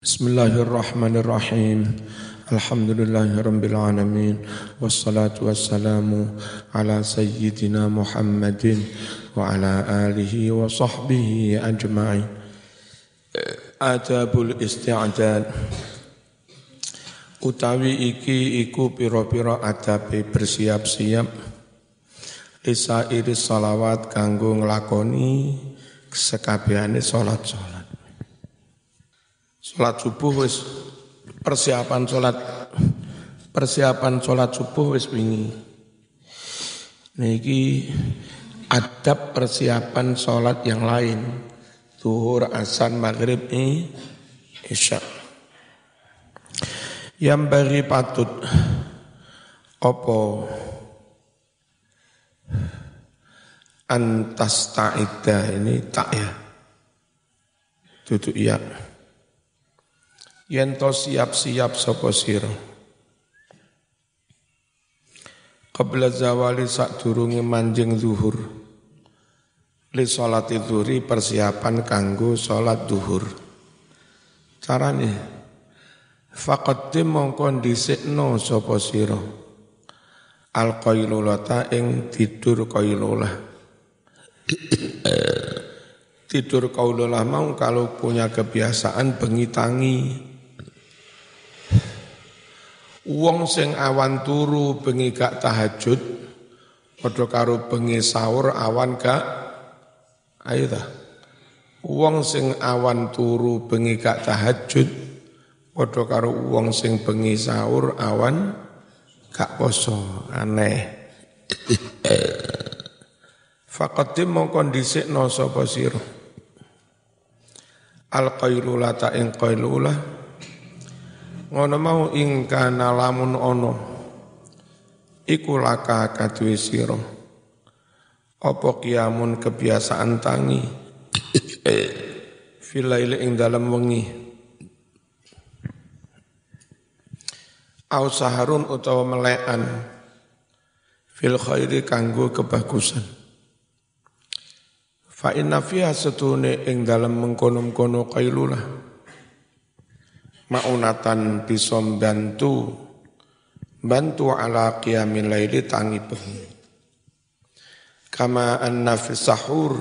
Bismillahirrahmanirrahim. Alhamdulillahirabbil alamin wassalatu wassalamu ala sayyidina Muhammadin wa ala alihi wa sahbihi ajma'in. Adabul isti'dad utawi iki iku pira-pira adabe bersiap-siap lisa iris salawat kanggo nglakoni sekabehane salat-salat. Salat subuh wis persiapan salat persiapan salat subuh wis wingi. Niki adab persiapan salat yang lain. Zuhur, asar, maghrib, isya. Yang beri patut opo antas ta'idah ini tak ya. Duduk iya yen to siap-siap sapa sira? Qabla zawali sadurunge manjing zuhur. Li salati zuhri persiapan kanggo salat zuhur. Carane faqaddim mongko dhisikno sapa sira? Al qailulata ing tidur qailulah. Tidur kaulah mau kalau punya kebiasaan bengi tangi Wong sing awan turu bengi gak tahajud padha karo bengi sahur awan gak ayo ta. Wong sing awan turu bengi gak tahajud padha karo wong sing bengi sahur awan gak poso aneh. Faqadim mongkon dhisikno sapa sira? Al qailulata ing qailulah ngono mau ing kana lamun ono. Iku laka kadue sira. Apa kiamun kebiasaan tangi? Filaile ing dalam wengi. Au saharun utawa melekan. Fil khairi kanggo kebagusan. Fa inna fiha setune ing dalam mengkono-kono kailulah maunatan bisa bantu bantu ala qiyamil laili tangi bengi kama anna fi sahur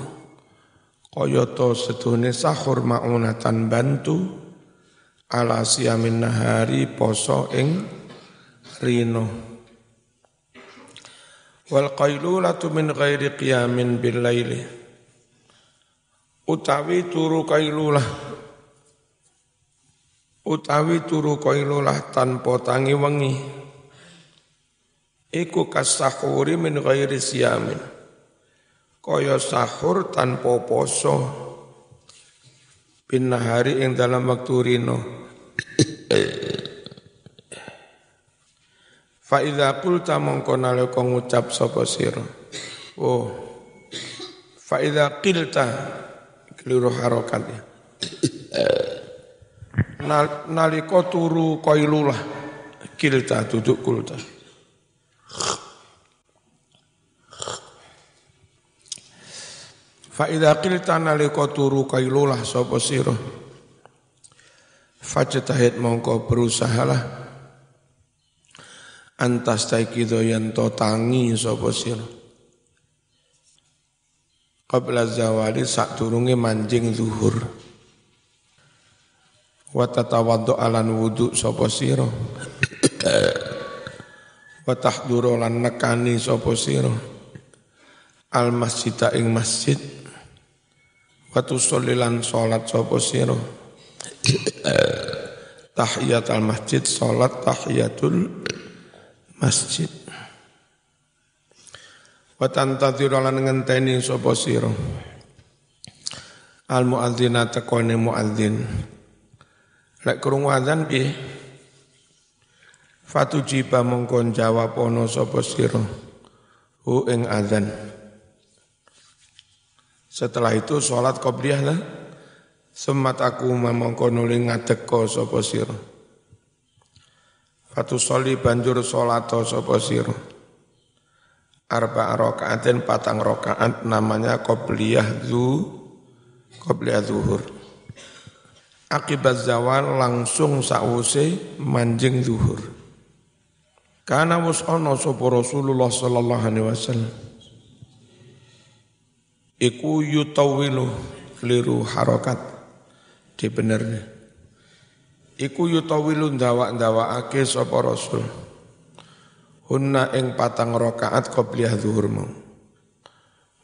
kaya to sedune sahur maunatan bantu ala siyamin nahari poso ing rino. Wal qailulatu min ghairi qiyamin bil laili. Utawi turu qailulah utawi turu koilulah tanpa tangi wengi. Iku kasahuri min ghairi siyamin. Kaya sahur tanpa poso. Bin nahari ing dalam waktu rino. Fa idza qulta mongko nalika ngucap sapa sira. Oh. Fa idza qilta. Keliru harokat ya nalika turu qailulah kilta duduk kulta Fa idza qilta nalika turu qailulah sapa sira? Fajtahid mongko berusahalah antas taikido yen to tangi sapa sira? Qabla zawali sak durunge manjing zuhur wa tatawaddu alan wudu sapa sira? Wa tahduru lan nekani sapa sira? Al masjida ing masjid. Wa tusolli lan salat sapa sira? Tahiyat al masjid salat tahiyatul masjid. Wa tantadhiru lan ngenteni sapa sira? Al muadzina takone muadzin Lek krungu azan piye? Fatujiba mongkon jawab ana sapa sira hu ing azan. Setelah itu sholat qobliyah lah. Semat aku mongko nuli ngadeka sapa sira. Fatu soli banjur sholat sapa sira. Arba rakaatin patang rakaat namanya qobliyah zu qobliyah zuhur. Akibat zawal langsung sause manjing zuhur. Karena wus ana sapa Rasulullah sallallahu alaihi wasallam. Iku yutawilu keliru harokat. Di benernya iku yutawilu ndawak-ndawakake sapa Rasul. Hunna ing patang rakaat qabliyah zuhur mau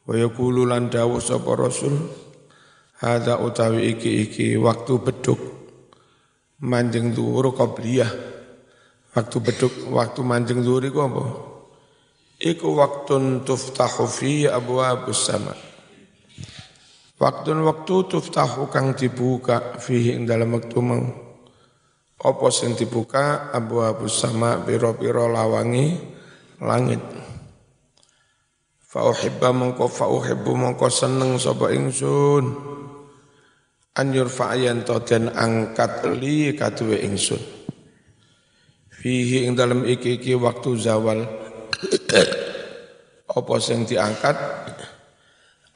wa yaqulu lan dawuh Rasul hadza utawi iki iki waktu beduk manjing zuhur qabliyah waktu beduk waktu manjing zuhur iku apa iku waktun tuftahu fi abwabus sama' Waktu waktu tuftahu kang dibuka fihi ing dalam waktu mau. Apa sing dibuka sama biro-biro lawangi langit. Fa uhibba mongko fa uhibbu mongko seneng sapa ingsun. Anjur fa'ayan to den angkat li kaduwe ingsun. Fihi ing dalam iki-iki waktu zawal. Apa sing diangkat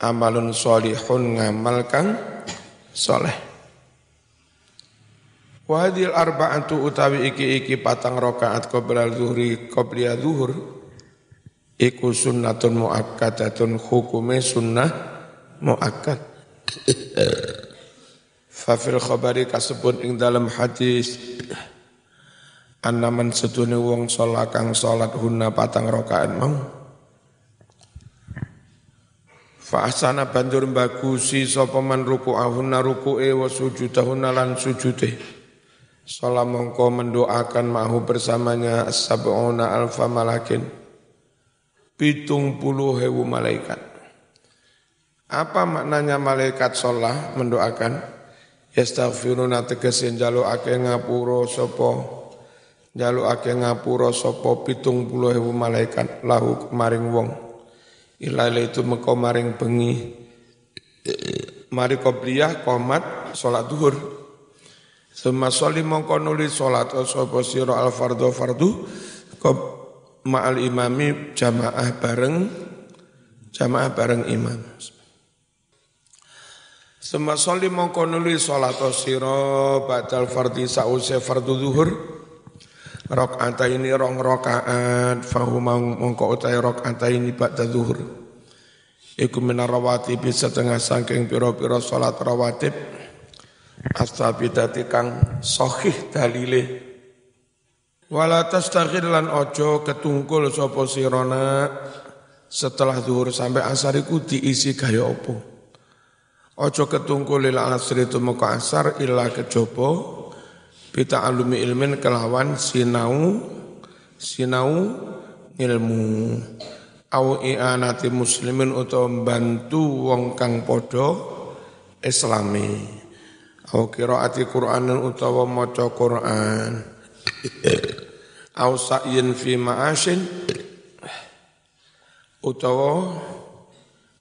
amalun solihun ngamal kang soleh. Wadil arba'atu utawi iki-iki patang rakaat qabla zuhri qabla zuhur iku sunnatun muakkadatun hukume sunnah muakkad. Fafil khabari kasebut ing dalam hadis Annaman sedune wong sholat kang sholat hunna patang rakaat mau Fa'asana banjur bagusi sapa man ruku'ahunna ruku'e wa sujudahunna lan sujude. Salam mongko mendoakan mahu bersamanya sab'una alfa malakin. Pitung puluh hewu malaikat. Apa maknanya malaikat sholah mendoakan? Yastaghfiruna tegesin jalu ake ngapuro sopo. Pitung puluh hewu malaikat lahu maring wong? Ilale itu meko maring bengi. Mari qobliyah qomat salat duhur. Suma soli mongko nuli salat sapa sira al fardhu fardu? Ma'al imami jamaah bareng jamaah bareng imam. Suma soli mongko nuli salat sira badal fardhi sause fardu zuhur Rakaat ini rong rakaat fahuma mongko utai rakaat ini ba'da zuhur. Iku minar rawatib setengah sangking piro-piro salat rawatib astabidati kang sahih dalile. Wala tastaghir lan ojo ketungkul sapa sirona setelah zuhur sampai asar iku diisi gaya opo. Ojo ketungkul ila asri itu muka asar illa kejopo. Bita alumi ilmin kelawan sinau sinau ilmu au i'anati muslimin utawa bantu wong kang padha islami. Au qiraati qur'anin utawa maca Qur'an. Au sa'yin fi ma'ashin utawa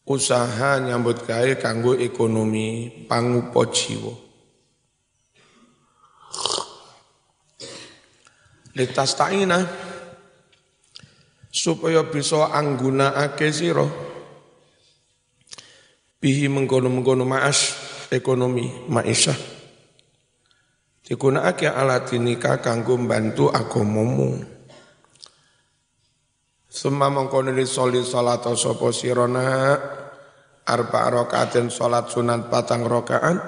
usaha nyambut gawe kanggo ekonomi pangupa jiwa. Litas ta'ina supaya bisa anggunakake sira. Bihi mengkono-mengkono ma'as ekonomi maisha digunakake alat dinika kanggo bantu agamamu Suma mengkono li soli salat sapa sirona arba rakaatin salat sunat patang rakaat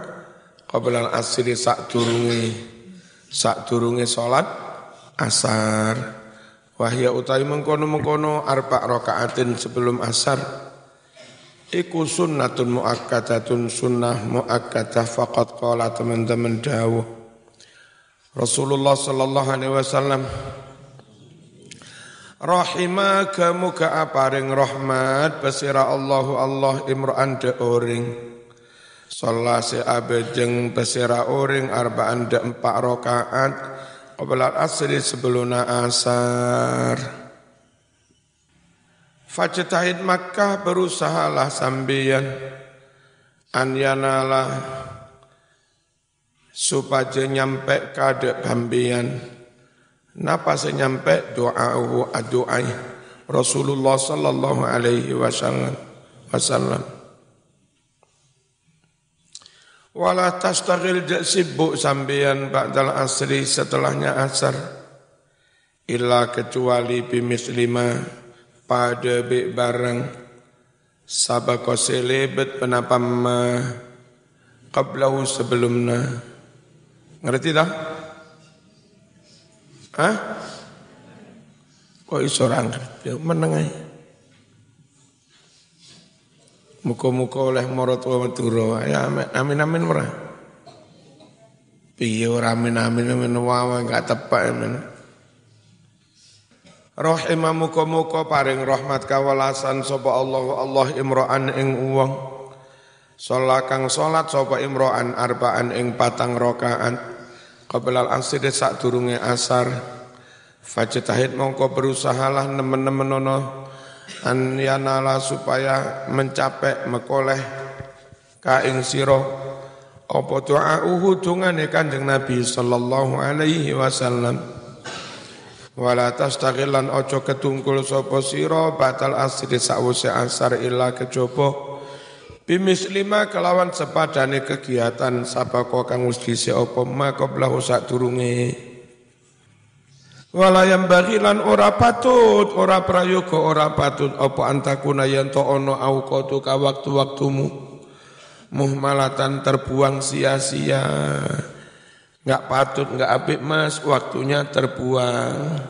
qabla asri sak durunge sak durunge salat asar. Wahya utai mengkono-mengkono arba rakaatin sebelum asar. Iku sunnatun muakkadatun sunnah muakkadah faqat qala teman-teman dawuh. Rasulullah sallallahu alaihi wasallam Rahimaka muka aparing rahmat Basira Allahu Allah imra'an de oring Salah se abejeng basira oring arba'an de empat rakaat Qabla asri sebelum asar. Fajtahid Makkah berusahalah sambian an yanala supaya nyampe kade pambian. Napa senyampe doa doai Rasulullah sallallahu alaihi wasallam wasallam. Wala tastaghil sibuk sampeyan ba'dal asri setelahnya asar. Illa kecuali bimis lima pada bik barang sabako selebet penapa ma qablahu sebelumna. Ngerti tak? Hah? Kok iso ora ngerti? Meneng ae. Muka-muka oleh marot wa madura. Ya amin amin ora. Piye ora amin amin amin wae enggak tepak amin. Rahimah muka-muka paring rahmat kawalasan sapa Allah Allah imra'an ing wong. Sholat kang sholat sapa imra'an arba'an ing patang rakaat. Qablal asr sak durunge asar. Fajtahid mongko berusahalah nemen-nemen ono an yanala supaya mencapai mekoleh kaing siro apa doa dungane kanjeng Nabi sallallahu alaihi wasallam wala tastaghilan ojo ketungkul sapa sira batal asri sawuse asar illa kejaba bimis lima kelawan sepadane kegiatan sapa kang wis dhisik apa ma qablahu sak durunge Walayam bagilan ora patut, ora prayoga, ora patut apa antakuna yen to ono auqatu ka waktu-waktumu muhmalatan terbuang sia-sia. Enggak patut, enggak apik Mas, waktunya terbuang.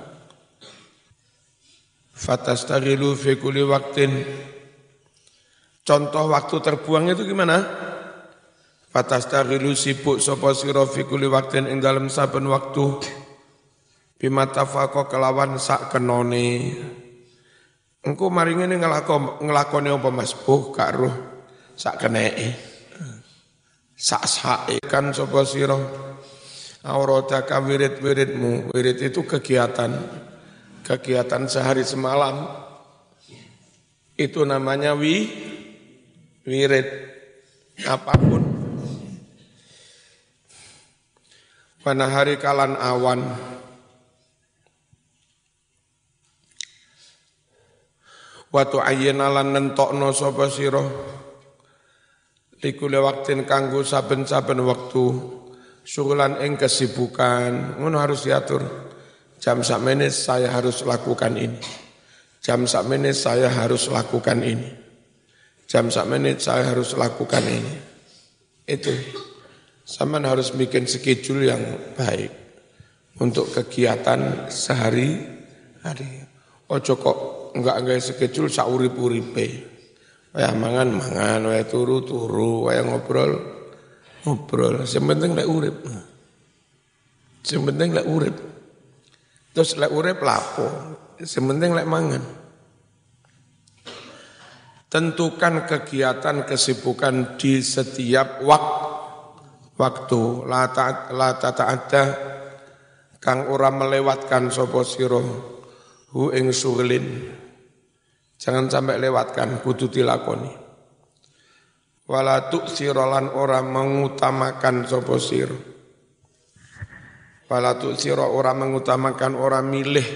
Fatastagilu fi kulli waktin. Contoh waktu terbuang itu gimana? Fatastagilu sibuk sapa sira fi kulli waktin ing dalam saben waktu. Bima tafaqo kelawan sak kenone. Engko mari ngene ngelakon ngelakoni apa Mas? Buh kak roh. Sak keneke. Sak sae kan sapa sira? Aurataka wirid-wiridmu. Wirid itu kegiatan. Kegiatan sehari semalam. Itu namanya wi wirid apa pun. Pada hari kalan awan Watu ayyana lan nentokno sapa sira? Likule waktin kanggo saben-saben waktu syugulan ing kesibukan. Ngono harus diatur. Jam sak menit saya harus lakukan ini. Jam sak menit saya harus lakukan ini jam sak menit saya harus lakukan ini itu sama harus bikin schedule yang baik untuk kegiatan sehari hari ojo kok enggak enggak sekecil saurip uripe. Waya mangan mangan, waya turu turu, waya ngobrol ngobrol. Yang penting lek urip. Yang penting lek urip. Terus lek urip lapo. Yang penting lek mangan. Tentukan kegiatan kesibukan di setiap waktu waktu la ta la ada kang ora melewatkan sapa sira hu ing suglin Jangan sampai lewatkan, kudu dilakoni. Wala sirolan orang mengutamakan sopo sir. Wala siro orang mengutamakan orang milih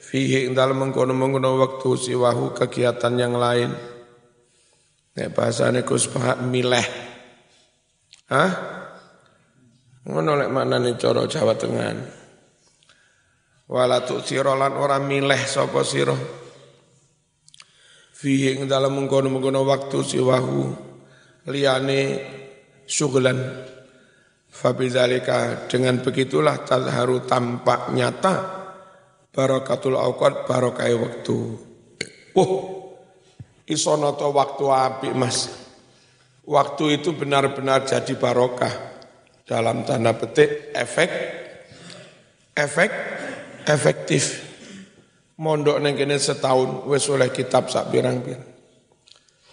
fihi dalam mengkono-mengkono waktu siwahu kegiatan yang lain. Nek bahasane Gus Pak milih. Hah? Ngono lek maknane cara Jawa Tengah. Wala sirolan orang milih sapa sira fihi ing dalam mengkono-mengkono waktu siwahu liyane syugulan Fabizalika dengan begitulah tazharu tampak nyata barakatul awqat barokai waktu. Oh, isonoto waktu api mas. Waktu itu benar-benar jadi barokah dalam tanda petik efek efek efektif mondok neng kene setahun wis oleh kitab sak pirang-pirang.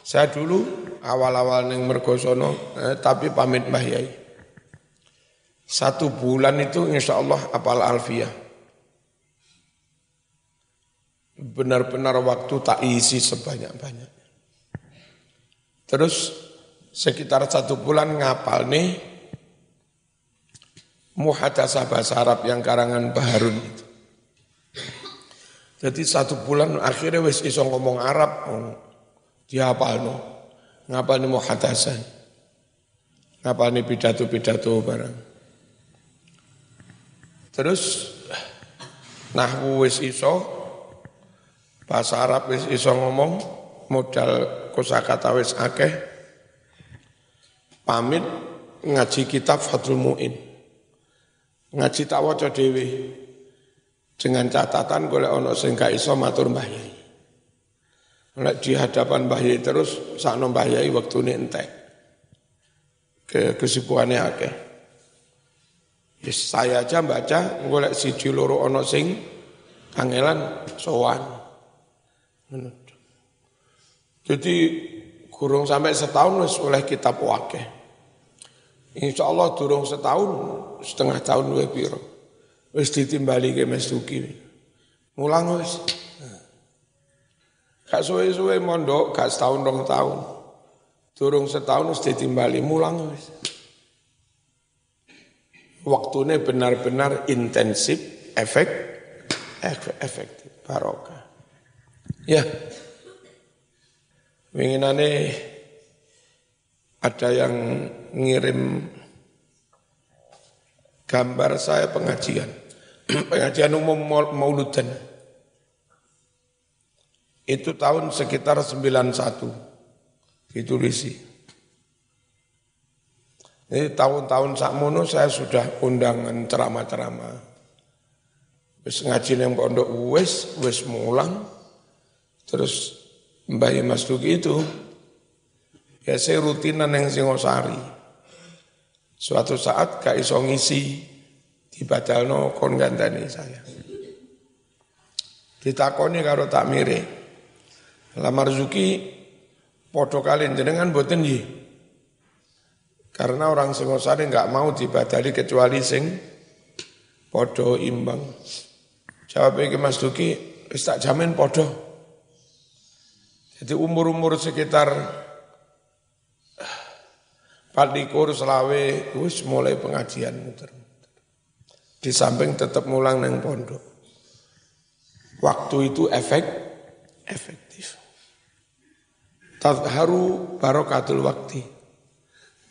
Saya dulu awal-awal neng mergosono eh, tapi pamit Mbah Yai. Satu bulan itu insya Allah apal alfiah. Benar-benar waktu tak isi sebanyak-banyak. Terus sekitar satu bulan ngapal nih muhadasah bahasa Arab yang karangan Baharun itu. Jadi satu bulan akhirnya wis iso ngomong Arab, oh, dia no? Ngapa nih mau hatasan? Apa ini pidato-pidato barang. Terus nahwu wis iso, bahasa Arab wis iso ngomong, modal kosakata wis akeh. Pamit ngaji kitab Fathul Muin. Ngaji tak waca dhewe. Dengan catatan golek ono sing gak iso matur Mbah Yai. Nek di hadapan Mbah Yai terus sakno Mbah Yai wektune entek. Ke kesibukannya akeh. Yes, saya aja baca golek siji loro ono sing kangelan sowan. Jadi kurung sampai setahun wis oleh kitab wakeh. Insya Allah durung setahun, setengah tahun luwih piro. Wis ditimbali ke Mas Duki. Mulang wis. Gak suwe-suwe mondok, gak setahun dong tahun. Durung setahun wis ditimbali, mulang wis. Waktunya benar-benar intensif, efek, efektif, barokah. Ya, Winginane ada yang ngirim gambar saya pengajian. pengajian umum mauludan. Itu tahun sekitar 91 ditulisi. Ini tahun-tahun sakmono saya sudah undangan ceramah-ceramah. Wis ngaji yang pondok wis, wis mulang. Terus Mbah Mas Duki itu ya saya rutinan yang Singosari. Suatu saat gak iso ngisi dibadalno kon gandani saya. Ditakoni karo tak mire. Lamar Zuki podo kalian jenengan boten nggih. Karena orang Singosari nggak mau dibadali kecuali sing podo imbang. Jawab iki Mas Duki, tak jamin podo. Jadi umur-umur sekitar Padikur selawe wis mulai pengajian muter. Di samping tetap mulang neng pondok. Waktu itu efek efektif. Tadharu barokatul waktu.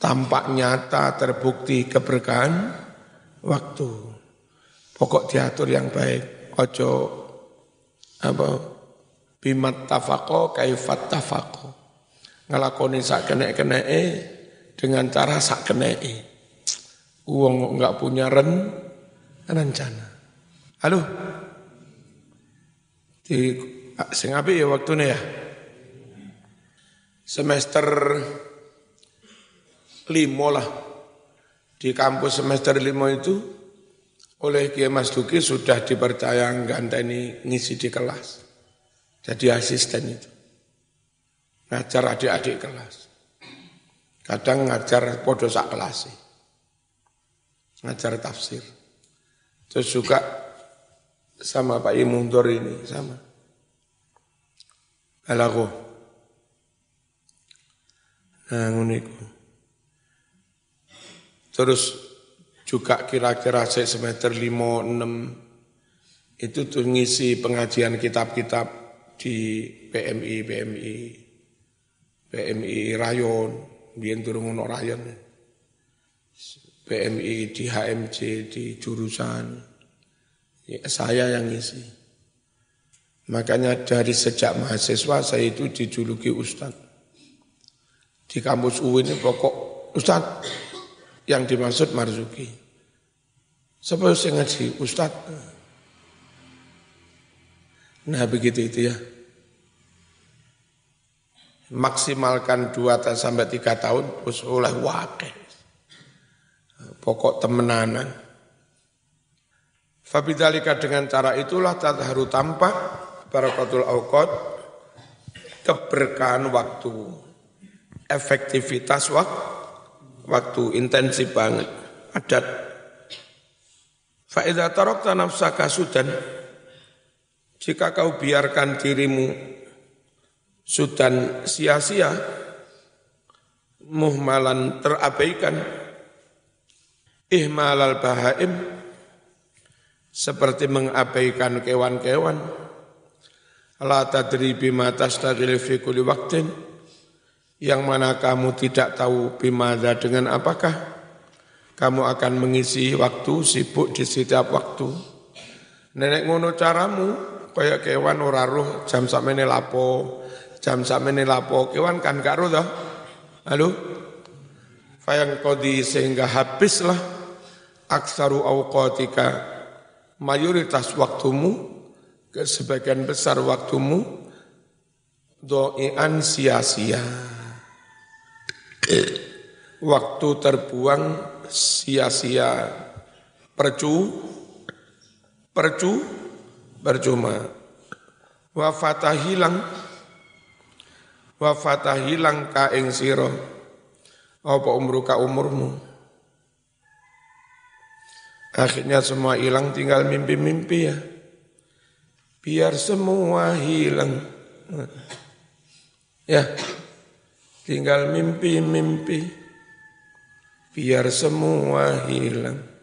Tampak nyata terbukti keberkahan waktu. Pokok diatur yang baik. Ojo apa bimat tafako kaifat tafako. Ngelakoni sak kene-kene dengan cara sak kene. Uang nggak punya ren, rencana. Halo? Di sing api ya waktunya ya. Semester lima lah. Di kampus semester lima itu oleh Kiai Mas Duki sudah dipercaya ini ngisi di kelas. Jadi asisten itu. Ngajar adik-adik kelas. Kadang ngajar podo sak kelas. Ngajar tafsir. Terus juga sama Pak Imundur ini sama. Balago. Nah, nguniku. Terus juga kira-kira semester 5 6 itu tuh ngisi pengajian kitab-kitab di PMI PMI PMI Rayon, biyen turun rayon. PMI di HMC di jurusan ya, saya yang ngisi. Makanya dari sejak mahasiswa saya itu dijuluki Ustadz. Di kampus UIN ini pokok Ustadz yang dimaksud Marzuki. Siapa yang ngaji Ustadz? Nah begitu itu ya. Maksimalkan dua sampai tiga tahun, oleh wakil pokok temenanan. Fabidalika dengan cara itulah tadharu tampak barakatul awqat keberkahan waktu, efektivitas waktu, waktu intensif banget, adat. Fa'idha tarokta nafsaka sudan, jika kau biarkan dirimu sudan sia-sia, muhmalan terabaikan, ihmalal bahaim seperti mengabaikan kewan-kewan la tadri bima tastagil fi kulli waqtin yang mana kamu tidak tahu bimada dengan apakah kamu akan mengisi waktu sibuk di setiap waktu. Nenek ngono caramu kaya kewan ora roh jam sakmene lapo, jam sakmene lapo. Kewan kan gak roh toh. Halo? Fayang kodi sehingga habislah aksaru awqatika. Mayoritas waktumu ke sebagian besar waktumu doian sia-sia. Waktu terbuang sia-sia. Percu? Percu percuma. Wafata hilang. Wafata hilang ka ing sira. Apa umruka umurmu? Akhirnya semua hilang tinggal mimpi-mimpi ya. Biar semua hilang. Ya. Tinggal mimpi-mimpi. Biar semua hilang.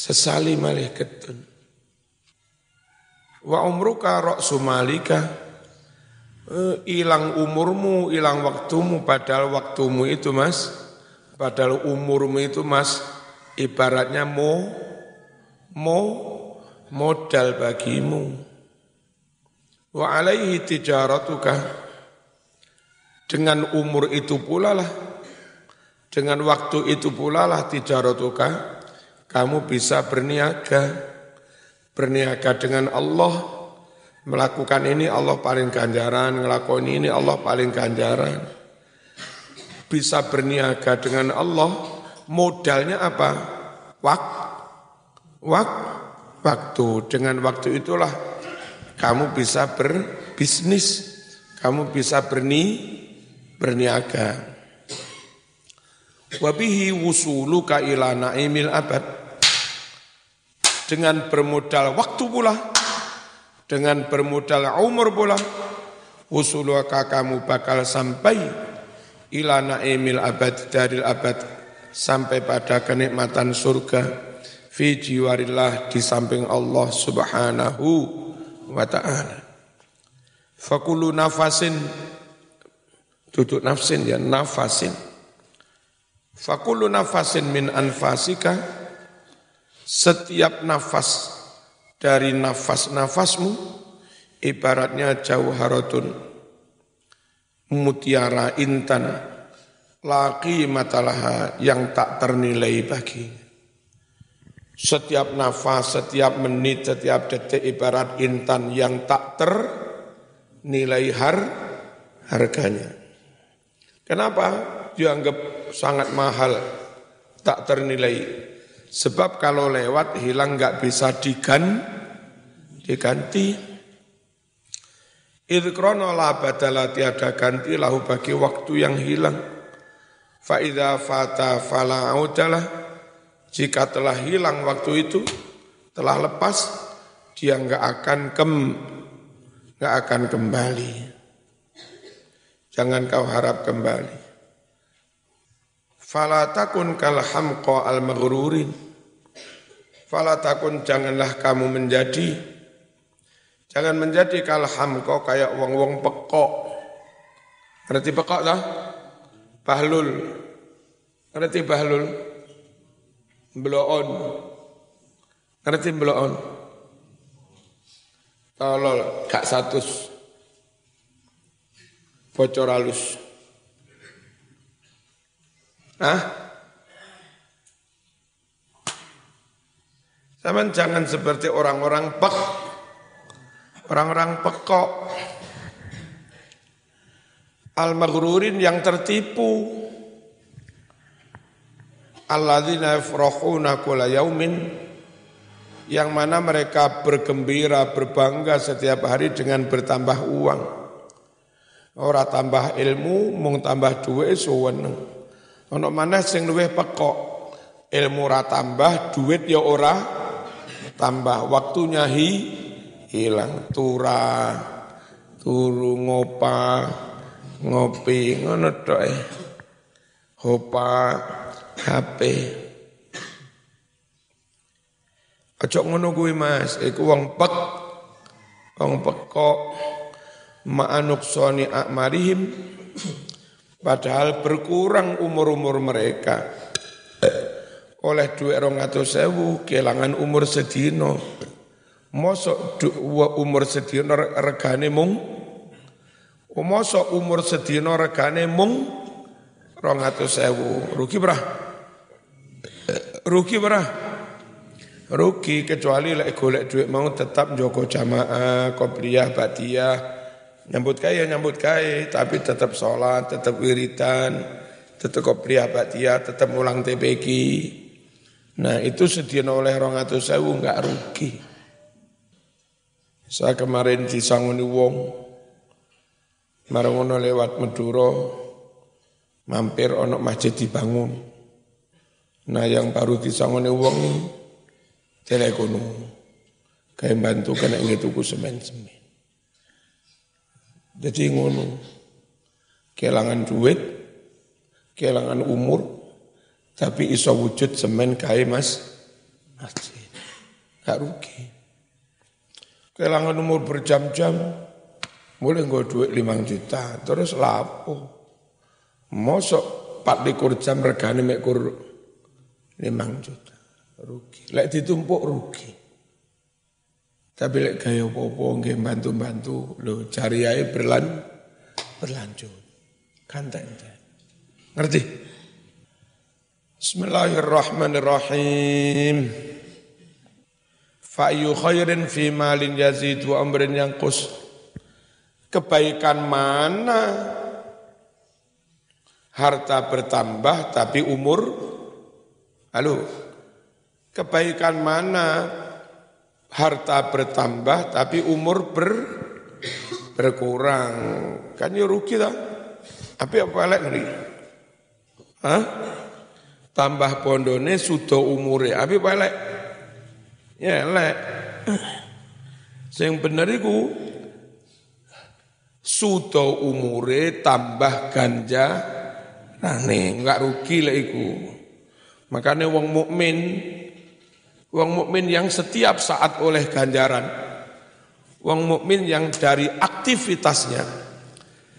Sesali malih ketun. Wa umruka rok sumalika. Hilang umurmu, hilang waktumu, padahal waktumu itu mas, padahal umurmu itu mas, ibaratnya mo, mo, modal bagimu. Wa alaihi tijaratuka, dengan umur itu pula lah, dengan waktu itu pula lah tijaratuka, kamu bisa berniaga, berniaga dengan Allah, melakukan ini Allah paling ganjaran, ngelakuin ini Allah paling ganjaran. Bisa berniaga dengan Allah, modalnya apa? Wak, wak, waktu. Dengan waktu itulah kamu bisa berbisnis, kamu bisa berni, berniaga. Wabihi wusuluka ila naimil abad. Dengan bermodal waktu pula, dengan bermodal umur pula, wusuluka kamu bakal sampai ila naimil abad dari abad sampai pada kenikmatan surga fi jiwarillah di samping Allah Subhanahu wa taala. Fakulu nafasin Duduk nafsin ya, nafasin. Fakulu nafasin min anfasika, setiap nafas dari nafas-nafasmu, ibaratnya jauharatun, mutiara intan, laki matalaha yang tak ternilai bagi. Setiap nafas, setiap menit, setiap detik ibarat intan yang tak ternilai har, harganya. Kenapa dianggap sangat mahal, tak ternilai? Sebab kalau lewat hilang nggak bisa digan, diganti. Idkrono la badala tiada ganti lahu bagi waktu yang hilang. Fa'idha fata fala audalah. Jika telah hilang waktu itu, telah lepas, dia nggak akan kem, nggak akan kembali. Jangan kau harap kembali. Fala takun kal hamqa al maghrurin. Fala takun janganlah kamu menjadi jangan menjadi kal hamqa kayak wong-wong pekok. Ngerti pekok tak? Bahlul. Ngerti bahlul? Bloon. Ngerti bloon? Tolol, gak satus bocor halus. Hah? Sama jangan seperti orang-orang pek, orang-orang pekok, al-maghrurin yang tertipu, alladzina yafrahuna kula yaumin, yang mana mereka bergembira, berbangga setiap hari dengan bertambah uang. Ora tambah ilmu, mung tambah duit suweneng. Ono mana sing luwih pekok. Ilmu ora tambah, duit ya ora tambah. Waktunya hi hilang. Tura, turu ngopa, ngopi, ngono tok e. Hopa, HP. Ojo ngono kuwi Mas, iku wong pek. Wong pekok ma'anuksoni akmarihim padahal berkurang umur-umur mereka. Oleh duit rong atau sewu kelangan umur sedino mosok umur sedino regane mung? Mosok umur sedino regane mung? Rong atau sewu rugi berah? Rugi berah? Rugi kecuali lek golek duit mau tetap joko jamaah kopiah batiyah Nyambut kaya nyambut kaya, tapi tetap sholat, tetap wiritan, tetap kopiah batia, tetap ulang TPQ. Nah itu sedian oleh orang atau sewu nggak rugi. Saya kemarin disanguni wong, marangono lewat Madura, mampir ono masjid dibangun. Nah yang baru disanguni wong telekono, kayak bantu kena tuku semen-semen. Jadi ngono. Kelangan duit, kelangan umur, tapi iso wujud semen kae mas masjid. Gak rugi. Kelangan umur berjam-jam, mulai nggak duit limang juta, terus lapo. Mosok pak likur jam regane mekur limang juta. Rugi. Lek ditumpuk rugi. Tapi lek gaya popo nggih bantu-bantu lho cari ae berlan berlanjut. Kanten. Ngerti? Bismillahirrahmanirrahim. Fa'yu khairin fi malin yazid wa amrin kus. Kebaikan mana harta bertambah tapi umur Halo. Kebaikan mana harta bertambah tapi umur ber, berkurang. Kan ya rugi tak? Tapi apa elek ngeri? Hah? Tambah pondone sudah umure. Tapi apa elek? Ya elek. Yang benar itu sudah umure tambah ganja nih enggak rugi lah iku. Makanya wong mukmin Wong mukmin yang setiap saat oleh ganjaran. Wong mukmin yang dari aktivitasnya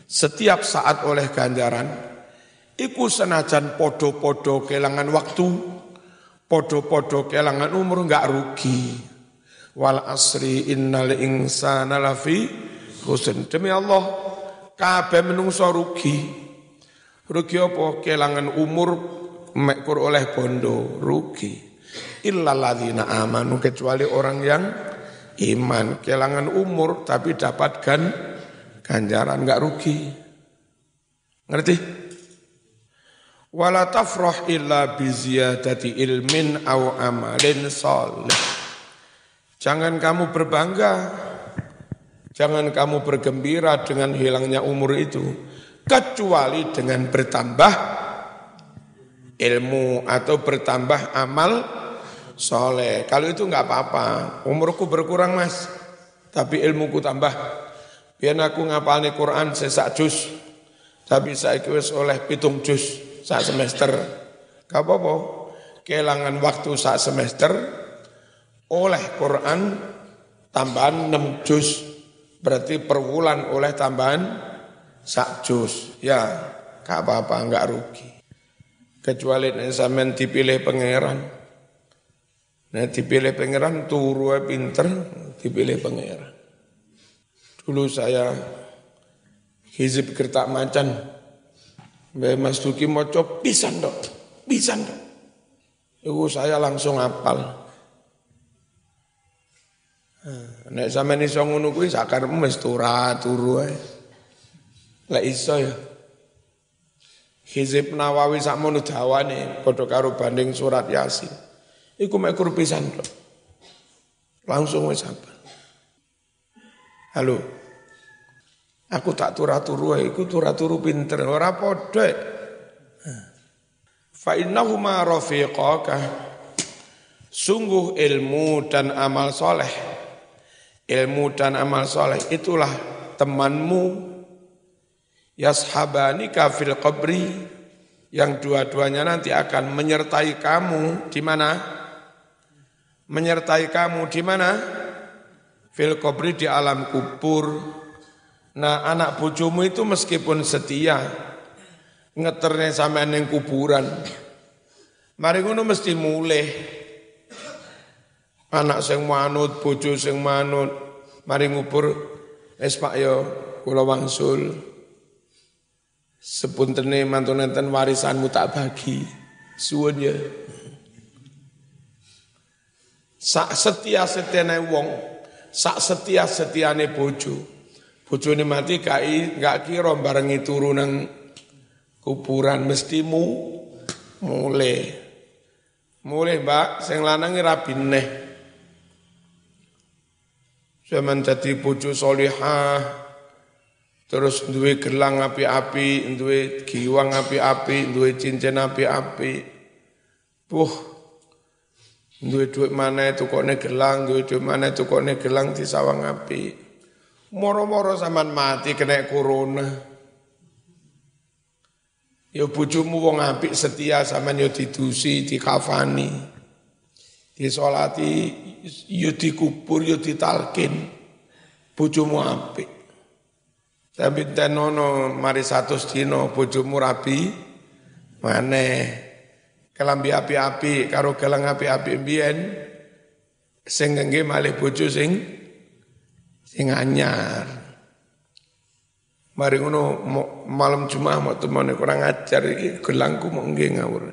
setiap saat oleh ganjaran. Iku senajan podo-podo kelangan waktu, podo-podo kelangan umur enggak rugi. Wal asri innal insana lafi khusn. Demi Allah, kabeh menungso rugi. Rugi apa? Kelangan umur mekur oleh bondo, rugi illalladzina amanu kecuali orang yang iman. Kelangan umur tapi dapatkan ganjaran enggak rugi. Ngerti? Wala tafrah illa bi ziyadati ilmin aw amalin salih. Jangan kamu berbangga. Jangan kamu bergembira dengan hilangnya umur itu. Kecuali dengan bertambah ilmu atau bertambah amal soleh. Kalau itu nggak apa-apa. Umurku berkurang mas, tapi ilmuku tambah. Biar aku ngapalni Quran sesak jus, tapi saya wis oleh pitung jus sak semester. Gak apa-apa. Kelangan waktu sak semester, oleh Quran tambahan 6 jus. Berarti per bulan oleh tambahan sak jus. Ya, gak apa-apa, nggak rugi. Kecuali sampean dipilih pangeran. Nah dipilih pangeran turu pinter, dipilih pangeran. Dulu saya hizib kertak macan, Mbak Mas Duki coba pisan dok, pisan dok. Itu saya langsung apal. Nek sampeyan iso ngono kuwi sakarepmu wis turu ae. Lek iso ya. Hizib Nawawi sakmono dawane padha karo banding surat Yasin. Iku mekur pisan kok. Langsung wis apa? Halo. Aku tak turu-turu iku turu-turu pinter ora padha. Fa innahuma rafiqaka. Sungguh ilmu dan amal soleh. Ilmu dan amal soleh itulah temanmu yashabani kafil qabri yang dua-duanya nanti akan menyertai kamu di mana? menyertai kamu di mana? Fil kubri di alam kubur. Nah anak bojomu itu meskipun setia, ngeternya sama yang kuburan, mari ngono mesti mulai. Anak sing manut, bojo sing manut, mari ngubur, es pak yo, kula wangsul. Sepuntene mantunenten warisanmu tak bagi. Suwun ya. Sak setia setiane wong, sak setia setiane bojo. Bojone mati kai gak kira barengi turu nang kuburan mesti mu mulai. Mulai mbak, sing lanang rabi neh. Zaman jadi bojo solihah, terus duwe gelang api-api, duwe giwang api-api, duwe cincin api-api. Puh, Duwe duit mana tukokne gelang, duwe duit mana tukokne gelang di sawang api. Moro-moro zaman mati kena corona. Ya bojomu wong apik setia sama yo didusi, dikafani. Disolati, yo dikubur, yo ditalkin. Bojomu apik. Tapi tenono mari satu dino bojomu rapi, maneh kelambi api-api karo kelang api-api mbiyen sing ngengge malih bojo sing sing anyar. Mari ngono malam Jumat mau temane kurang ajar iki gelangku mau nggih ngawur.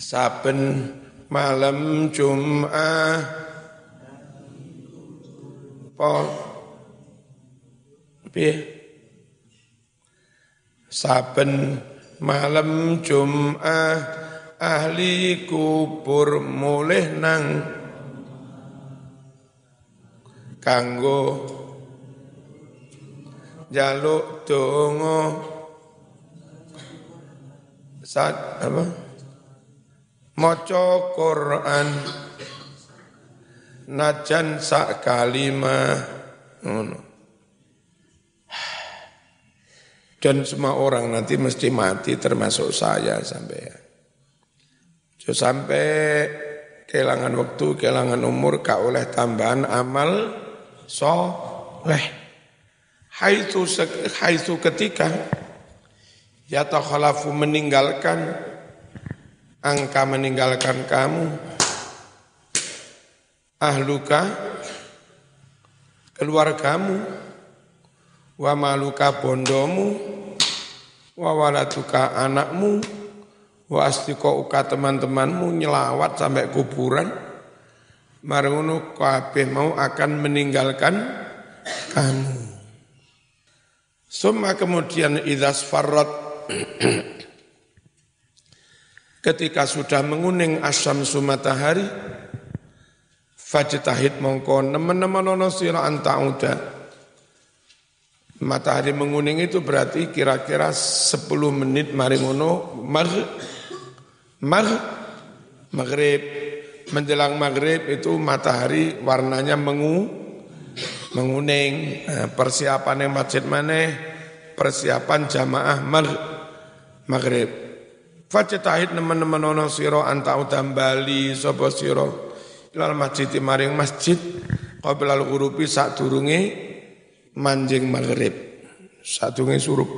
Saben malam Jumat po piye? Saben malam Jumat ahli kubur mulih nang kanggo jaluk donga. Saat apa? Maca Quran najan sak kalimah ngono Dan semua orang nanti mesti mati termasuk saya sampai ya. So, sampai kehilangan waktu, kehilangan umur, kau oleh tambahan amal soleh. Haitu, haitu ketika ya takhalafu meninggalkan angka meninggalkan kamu ahluka keluargamu. Wa maluka bondomu. Wa waladuka anakmu. Wa uka teman-temanmu nyelawat sampai kuburan. Marunu kabeh mau akan meninggalkan kamu. Summa kemudian idas farrat. Ketika sudah menguning asam sumatahari fajtahid mongko nemen-nemen ono sira anta udah Matahari menguning itu berarti kira-kira 10 menit mari ngono mag mag maghrib. Menjelang maghrib itu matahari warnanya mengu menguning. Nah, persiapan yang masjid mana persiapan jamaah mag maghrib. Fajtahid nemen-nemen ono siro anta utam bali sapa sira ilal masjid maring masjid qabla al-ghurubi sak durunge manjing maghrib. Sadunge surup.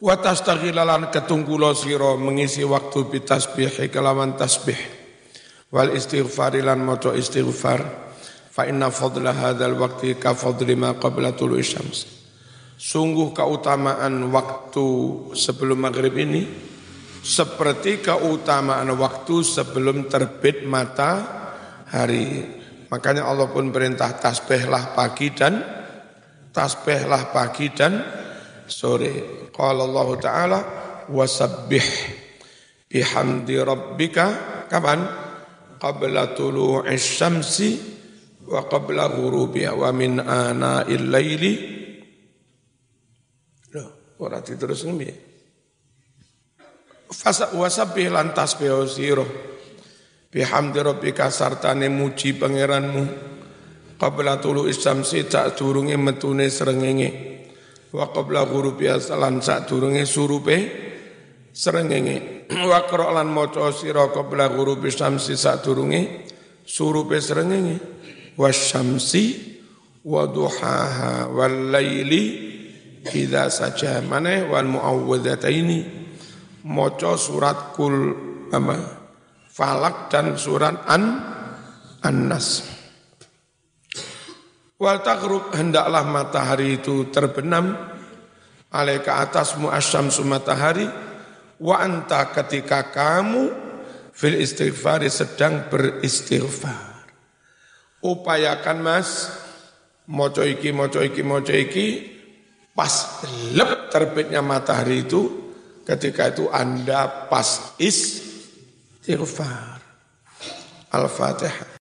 Wa tastaghilalan ketunggulo sira mengisi waktu bitasbih kelawan tasbih. Wal istighfar lan maca istighfar. Fa inna fadla hadzal waqti ka fadli ma qabla tulu'i syams. Sungguh keutamaan waktu sebelum maghrib ini seperti keutamaan waktu sebelum terbit matahari makanya Allah pun perintah tasbihlah pagi dan tasbihlah pagi dan sore. Qala Allah Ta'ala wasabbih bihamdi rabbika kapan? Qabla tulu'i syamsi wa qabla ghurubiha wa min ana'il laili Loh, ora diterus ngembi. Fasa wasabbih lan tasbih sira bihamdi rabbika sartane muji pangeranmu. Qabla tulu isyamsi tak durunge metune srengenge. Wa qabla ghurubi asalan sak durunge surupe srengenge. Wa qra lan maca sira qabla ghurubi syamsi sak durunge surupe srengenge. Wasyamsi wa duhaha wal laili idza saja. Mana wal muawwadzataini maca surat kul apa? Falak dan surat an an-nas. Wal taghrub hendaklah matahari itu terbenam alaika atasmu asyamsu matahari wa anta ketika kamu fil istighfari sedang beristighfar. Upayakan mas moco iki moco iki moco iki pas lep terbitnya matahari itu ketika itu anda pas istighfar. Al-fatihah